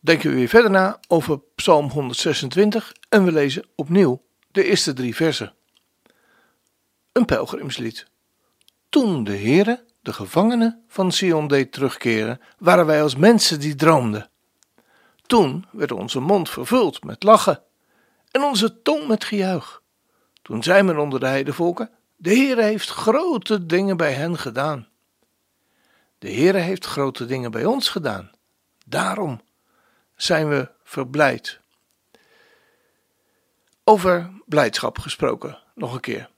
denken we weer verder na over Psalm 126 en we lezen opnieuw de eerste drie versen. Een pelgrimslied. Toen de Heere de gevangenen van Sion deed terugkeren, waren wij als mensen die droomden. Toen werd onze mond vervuld met lachen en onze tong met gejuich. Toen zei men onder de heidevolken, de Heere heeft grote dingen bij hen gedaan. De Heere heeft grote dingen bij ons gedaan. Daarom zijn we verblijd. Over blijdschap gesproken, nog een keer.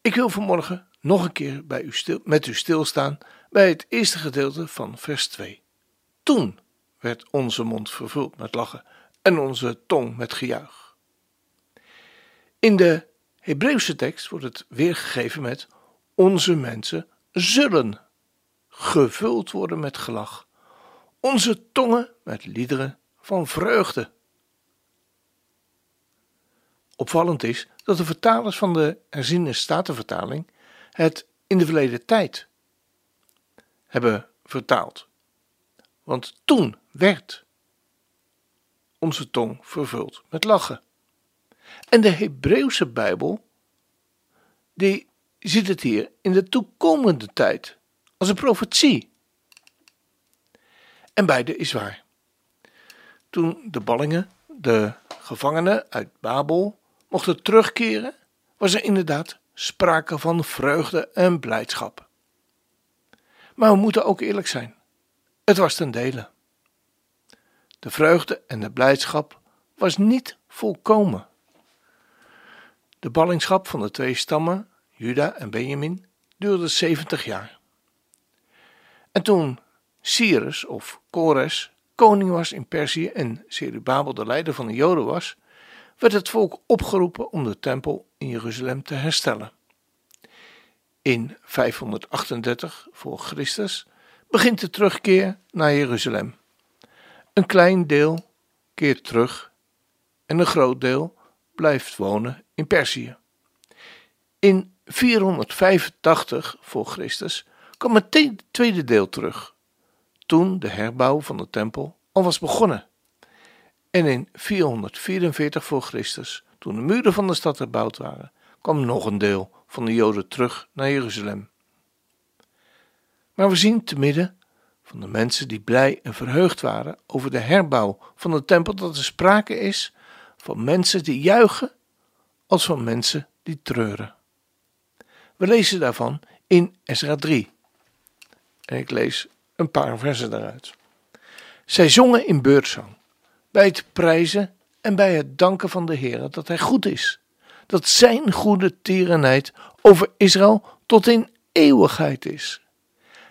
Ik wil vanmorgen nog een keer bij u stil, met u stilstaan bij het eerste gedeelte van vers 2. Toen werd onze mond vervuld met lachen en onze tong met gejuich. In de Hebreeuwse tekst wordt het weergegeven met onze mensen zullen gevuld worden met gelach, onze tongen met liederen van vreugde. Opvallend is dat de vertalers van de herziene statenvertaling het in de verleden tijd hebben vertaald. Want toen werd onze tong vervuld met lachen. En de Hebreeuwse Bijbel, die ziet het hier in de toekomende tijd als een profetie. En beide is waar. Toen de ballingen, de gevangenen uit Babel, mochten terugkeren, was er inderdaad sprake van vreugde en blijdschap. Maar we moeten ook eerlijk zijn. Het was ten dele. De vreugde en de blijdschap was niet volkomen. De ballingschap van de twee stammen, Juda en Benjamin, duurde 70 jaar. En toen Cyrus of Kores koning was in Perzië en Zerubabel de leider van de Joden was, werd het volk opgeroepen om de tempel in Jeruzalem te herstellen. In 538 voor Christus begint de terugkeer naar Jeruzalem. Een klein deel keert terug en een groot deel blijft wonen in Perzië. In 485 voor Christus kwam het tweede deel terug, toen de herbouw van de tempel al was begonnen. En in 444 voor Christus, toen de muren van de stad herbouwd waren, kwam nog een deel van de Joden terug naar Jeruzalem. Maar we zien te midden van de mensen die blij en verheugd waren over de herbouw van de tempel dat er sprake is van mensen die juichen als van mensen die treuren. We lezen daarvan in Ezra 3. En ik lees een paar versen daaruit. Zij zongen in beurtzang, bij het prijzen en bij het danken van de Heer dat Hij goed is, dat Zijn goede tierenheid over Israël tot in eeuwigheid is.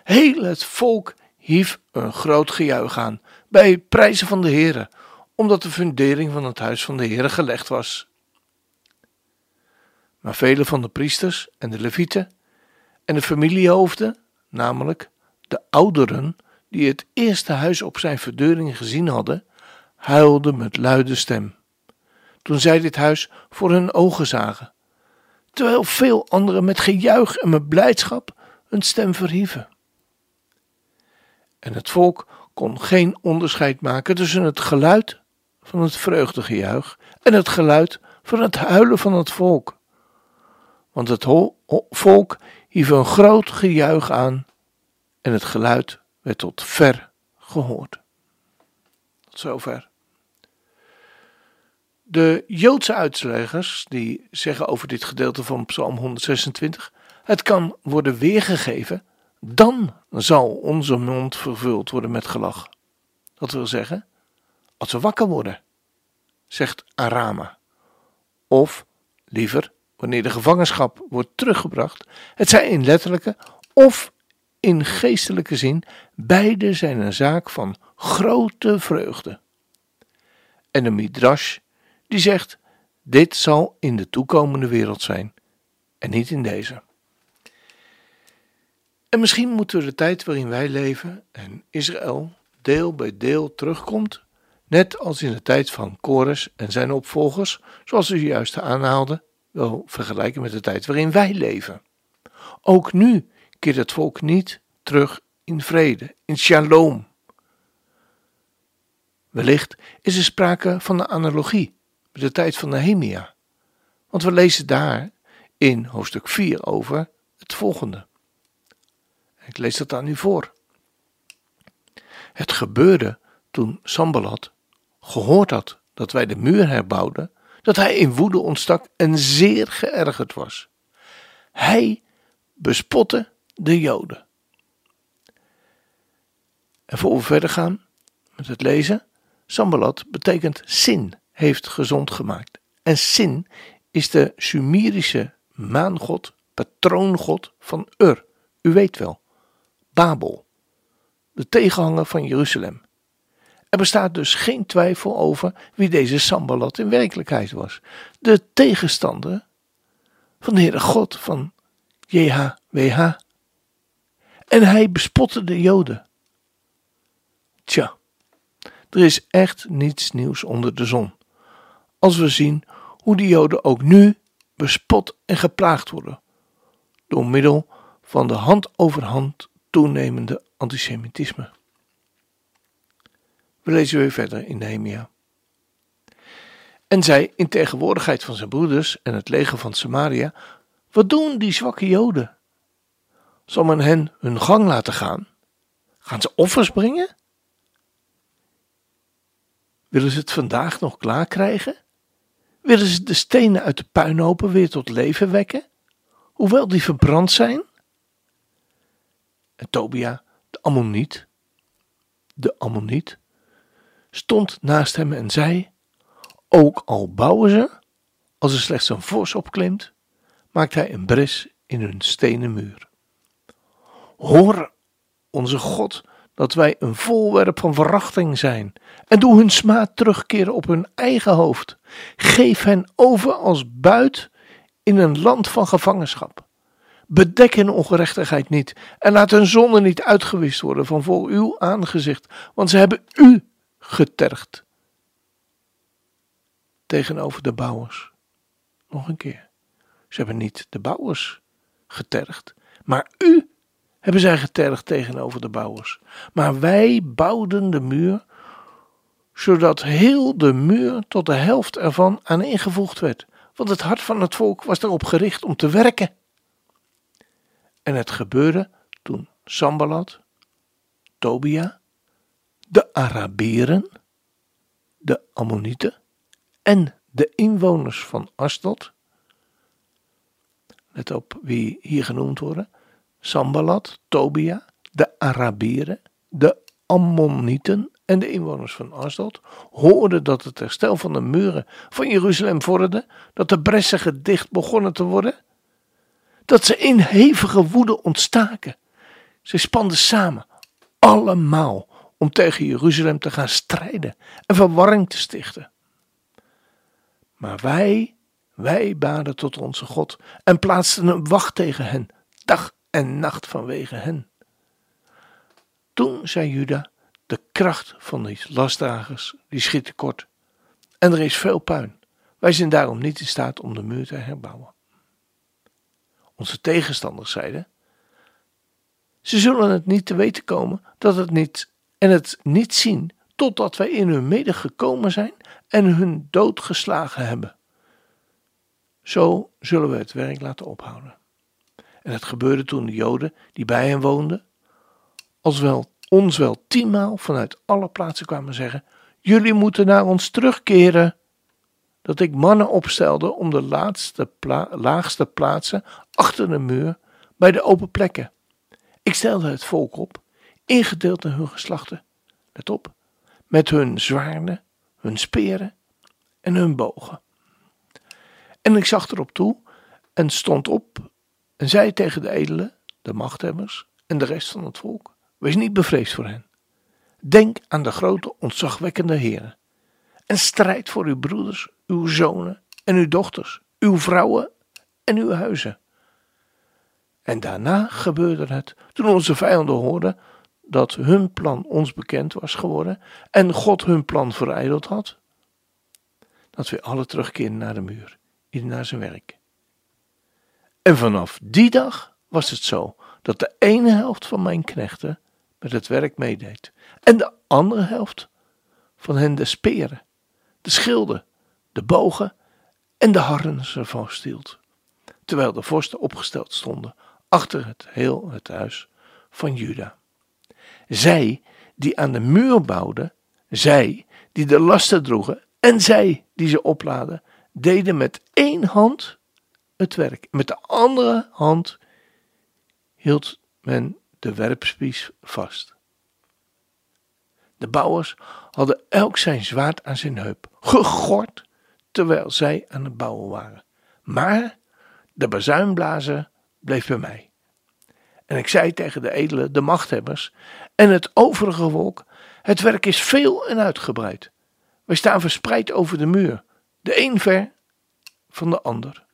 Heel het volk hief een groot gejuich aan bij het prijzen van de Heer, omdat de fundering van het huis van de Heer gelegd was. Maar vele van de priesters en de levieten en de familiehoofden, namelijk de ouderen die het eerste huis op zijn verdeuring gezien hadden, huilden met luide stem. Toen zij dit huis voor hun ogen zagen, terwijl veel anderen met gejuich en met blijdschap hun stem verhieven. En het volk kon geen onderscheid maken tussen het geluid van het vreugdegejuich en het geluid van het huilen van het volk. Want het volk hief een groot gejuich aan en het geluid werd tot ver gehoord. Tot zover. De Joodse uitleggers die zeggen over dit gedeelte van Psalm 126: het kan worden weergegeven, dan zal onze mond vervuld worden met gelach. Dat wil zeggen, als we wakker worden, zegt Arama. Of liever, wanneer de gevangenschap wordt teruggebracht, het zij in letterlijke of in geestelijke zin, beide zijn een zaak van grote vreugde en een midrash die zegt: dit zal in de toekomende wereld zijn en niet in deze. En misschien moeten we de tijd waarin wij leven en Israël deel bij deel terugkomt, net als in de tijd van Kores en zijn opvolgers, zoals u juist aanhaalde, wel vergelijken met de tijd waarin wij leven. Ook nu keert het volk niet terug in vrede, in shalom. Wellicht is er sprake van een analogie met de tijd van Nehemia, want we lezen daar in hoofdstuk 4 over het volgende. Ik lees dat aan u voor. Het gebeurde toen Sambalat gehoord had dat wij de muur herbouwden, dat hij in woede ontstak en zeer geërgerd was. Hij bespotte de Joden. En voor we verder gaan met het lezen, Sambalat betekent Sin, heeft gezond gemaakt. En Sin is de Sumerische maangod, patroongod van Ur. U weet wel, Babel, de tegenhanger van Jeruzalem. Er bestaat dus geen twijfel over wie deze Sambalat in werkelijkheid was. De tegenstander van de Heere God van JHWH. En hij bespotte de Joden. Tja, er is echt niets nieuws onder de zon. Als we zien hoe de Joden ook nu bespot en geplaagd worden. Door middel van de hand over hand toenemende antisemitisme. We lezen weer verder in Nehemia. En zij, in tegenwoordigheid van zijn broeders en het leger van Samaria, wat doen die zwakke Joden? Zal men hen hun gang laten gaan? Gaan ze offers brengen? Willen ze het vandaag nog klaar krijgen? Willen ze de stenen uit de puinhopen weer tot leven wekken, hoewel die verbrand zijn? En Tobia, de Ammoniet, de Ammoniet, stond naast hem en zei: Ook al bouwen ze, als er slechts een vos opklimt, maakt hij een bres in hun stenen muur. Hoor, onze God, dat wij een volwerp van verachting zijn en doe hun smaad terugkeren op hun eigen hoofd. Geef hen over als buit in een land van gevangenschap. Bedek hun ongerechtigheid niet en laat hun zonde niet uitgewist worden van voor uw aangezicht, want ze hebben u getergd. Tegenover de bouwers. Nog een keer. Ze hebben niet de bouwers getergd, maar u hebben zij getergd tegenover de bouwers. Maar wij bouwden de muur, zodat heel de muur tot de helft ervan aaneengevoegd werd. Want het hart van het volk was erop gericht om te werken. En het gebeurde toen Sambalat, Tobia, de Arabieren, de Ammonieten en de inwoners van Asdod, let op wie hier genoemd worden, Sambalat, Tobia, de Arabieren, de Ammonieten en de inwoners van Asdod hoorden dat het herstel van de muren van Jeruzalem vorderde, dat de bressen gedicht begonnen te worden, dat ze in hevige woede ontstaken. Ze spanden samen, allemaal, om tegen Jeruzalem te gaan strijden en verwarring te stichten. Maar wij, wij baden tot onze God en plaatsten een wacht tegen hen, dag en nacht vanwege hen. Toen zei Juda, de kracht van die lastdragers, die schiet tekort. En er is veel puin. Wij zijn daarom niet in staat om de muur te herbouwen. Onze tegenstanders zeiden, ze zullen het niet te weten komen dat het niet en het niet zien totdat wij in hun midden gekomen zijn en hun dood geslagen hebben. Zo zullen we het werk laten ophouden. En het gebeurde toen de Joden die bij hen woonden, als wel, ons wel tienmaal vanuit alle plaatsen kwamen zeggen: Jullie moeten naar ons terugkeren. Dat ik mannen opstelde om de laatste laagste plaatsen achter de muur bij de open plekken. Ik stelde het volk op, ingedeeld naar hun geslachten. Let op, met hun zwaarden, hun speren en hun bogen. En ik zag erop toe en stond op en zei tegen de edelen, de machthebbers en de rest van het volk: Wees niet bevreesd voor hen. Denk aan de grote, ontzagwekkende Heren. en strijd voor uw broeders, uw zonen en uw dochters, uw vrouwen en uw huizen. En daarna gebeurde het, toen onze vijanden hoorden dat hun plan ons bekend was geworden en God hun plan verijdeld had, dat we alle terugkeren naar de muur, ieder naar zijn werk. En vanaf die dag was het zo dat de ene helft van mijn knechten met het werk meedeed en de andere helft van hen de speren, de schilden, de bogen en de harnessen vasthield, terwijl de vorsten opgesteld stonden achter het heel het huis van Juda. Zij die aan de muur bouwden, zij die de lasten droegen en zij die ze opladen, deden met één hand het werk. Met de andere hand hield men de werpspies vast. De bouwers hadden elk zijn zwaard aan zijn heup, gegord terwijl zij aan het bouwen waren. Maar de bazuinblazer bleef bij mij. En ik zei tegen de edelen, de machthebbers en het overige volk: Het werk is veel en uitgebreid. Wij staan verspreid over de muur, de een ver van de ander.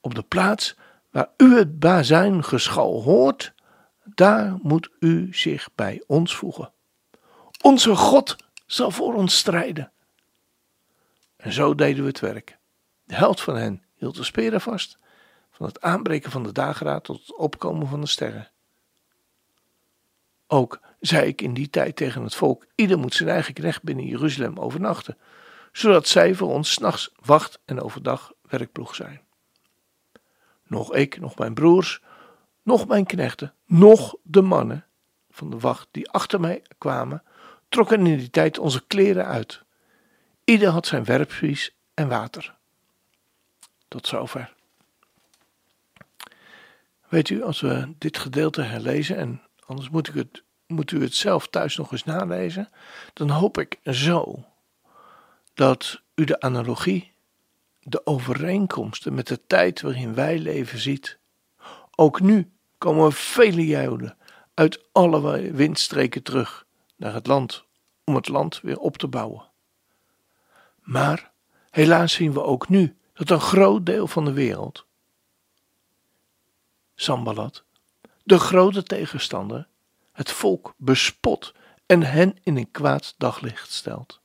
Op de plaats waar u het bazuingeschal hoort, daar moet u zich bij ons voegen. Onze God zal voor ons strijden. En zo deden we het werk. De helft van hen hield de speren vast, van het aanbreken van de dageraad tot het opkomen van de sterren. Ook zei ik in die tijd tegen het volk: ieder moet zijn eigen knecht binnen Jeruzalem overnachten, zodat zij voor ons s'nachts wacht en overdag werkploeg zijn. Nog ik, nog mijn broers, nog mijn knechten, nog de mannen van de wacht die achter mij kwamen, trokken in die tijd onze kleren uit. Ieder had zijn werpvies en water. Tot zover. Weet u, als we dit gedeelte herlezen, en anders moet, ik het, moet u het zelf thuis nog eens nalezen, dan hoop ik zo dat u de analogie, de overeenkomsten met de tijd waarin wij leven ziet. Ook nu komen vele Joden uit alle windstreken terug naar het land om het land weer op te bouwen. Maar helaas zien we ook nu dat een groot deel van de wereld, Sambalat, de grote tegenstander, het volk bespot en hen in een kwaad daglicht stelt.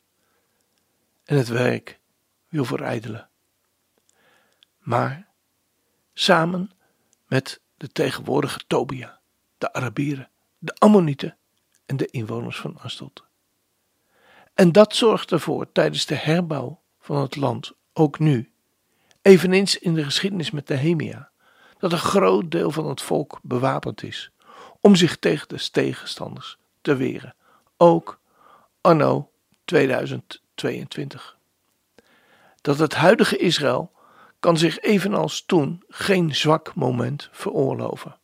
En het werk wil verijdelen. Maar samen met de tegenwoordige Tobia, de Arabieren, de Ammonieten en de inwoners van Asdod. En dat zorgt ervoor tijdens de herbouw van het land, ook nu, eveneens in de geschiedenis met Nehemia, dat een groot deel van het volk bewapend is om zich tegen de tegenstanders te weren, ook anno 2022. Dat het huidige Israël kan zich evenals toen geen zwak moment veroorloven.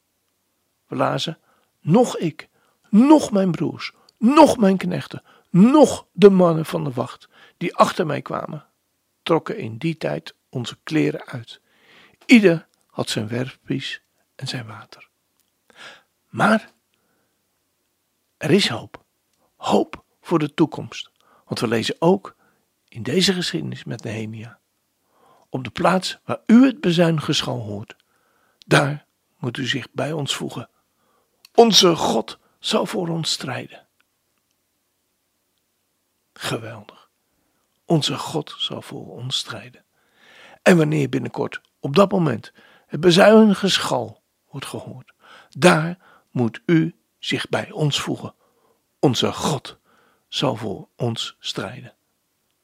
We lazen, nog ik, nog mijn broers, nog mijn knechten, nog de mannen van de wacht die achter mij kwamen, trokken in die tijd onze kleren uit. Ieder had zijn werppies en zijn water. Maar er is hoop. Hoop voor de toekomst. Want we lezen ook in deze geschiedenis met Nehemia. Op de plaats waar u het bezuingeschal hoort, daar moet u zich bij ons voegen. Onze God zal voor ons strijden. Geweldig. Onze God zal voor ons strijden. En wanneer binnenkort op dat moment het bezuinige schal wordt gehoord, daar moet u zich bij ons voegen. Onze God zal voor ons strijden.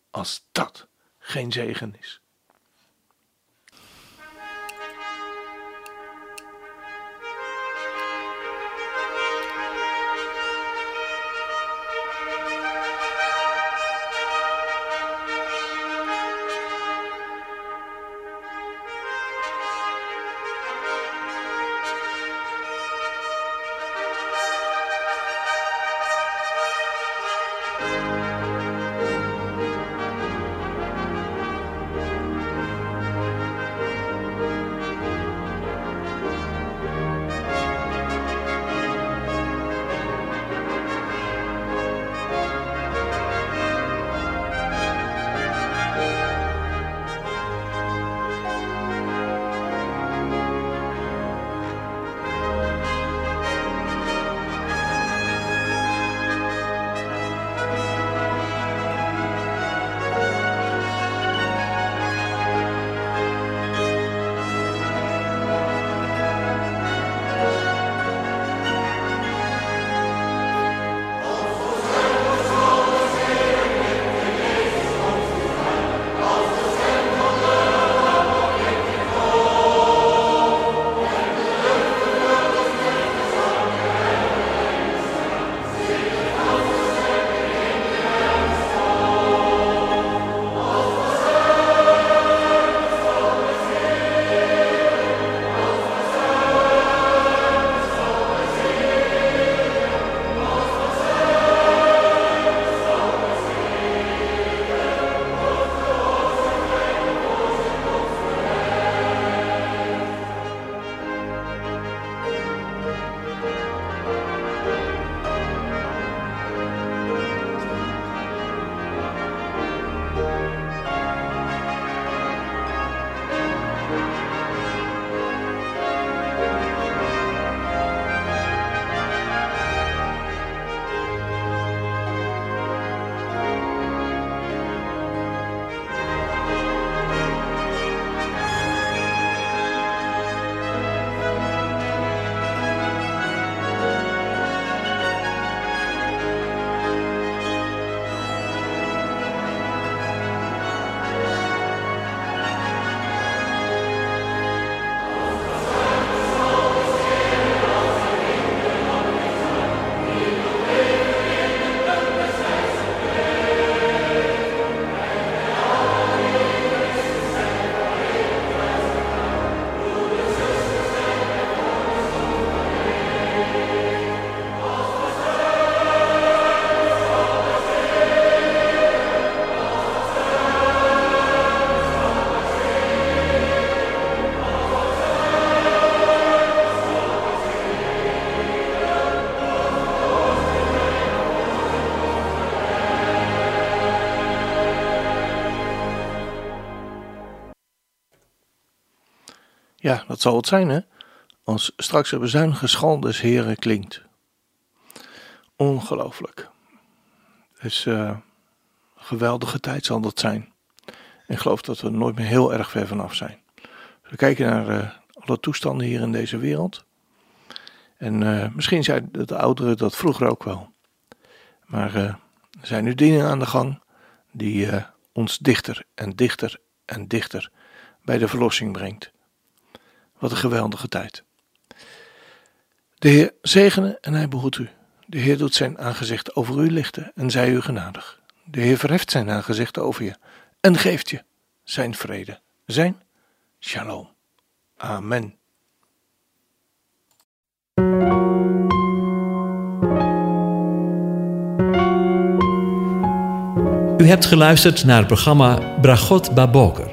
Als dat geen zegen is. Ja, dat zal het zijn, hè? Als straks het bezuinige des Heren klinkt. Ongelooflijk. Dus uh, een geweldige tijd zal dat zijn. En ik geloof dat we er nooit meer heel erg ver vanaf zijn. We kijken naar uh, alle toestanden hier in deze wereld. En uh, misschien zijn de ouderen dat vroeger ook wel. Maar er zijn nu dingen aan de gang die ons dichter en dichter en dichter bij de verlossing brengt. Wat een geweldige tijd. De Heer zegene en hij behoedt u. De Heer doet zijn aangezicht over u lichten en zij u genadig. De Heer verheft zijn aangezicht over je en geeft je zijn vrede, zijn shalom. Amen. U hebt geluisterd naar het programma Bragot Baboker.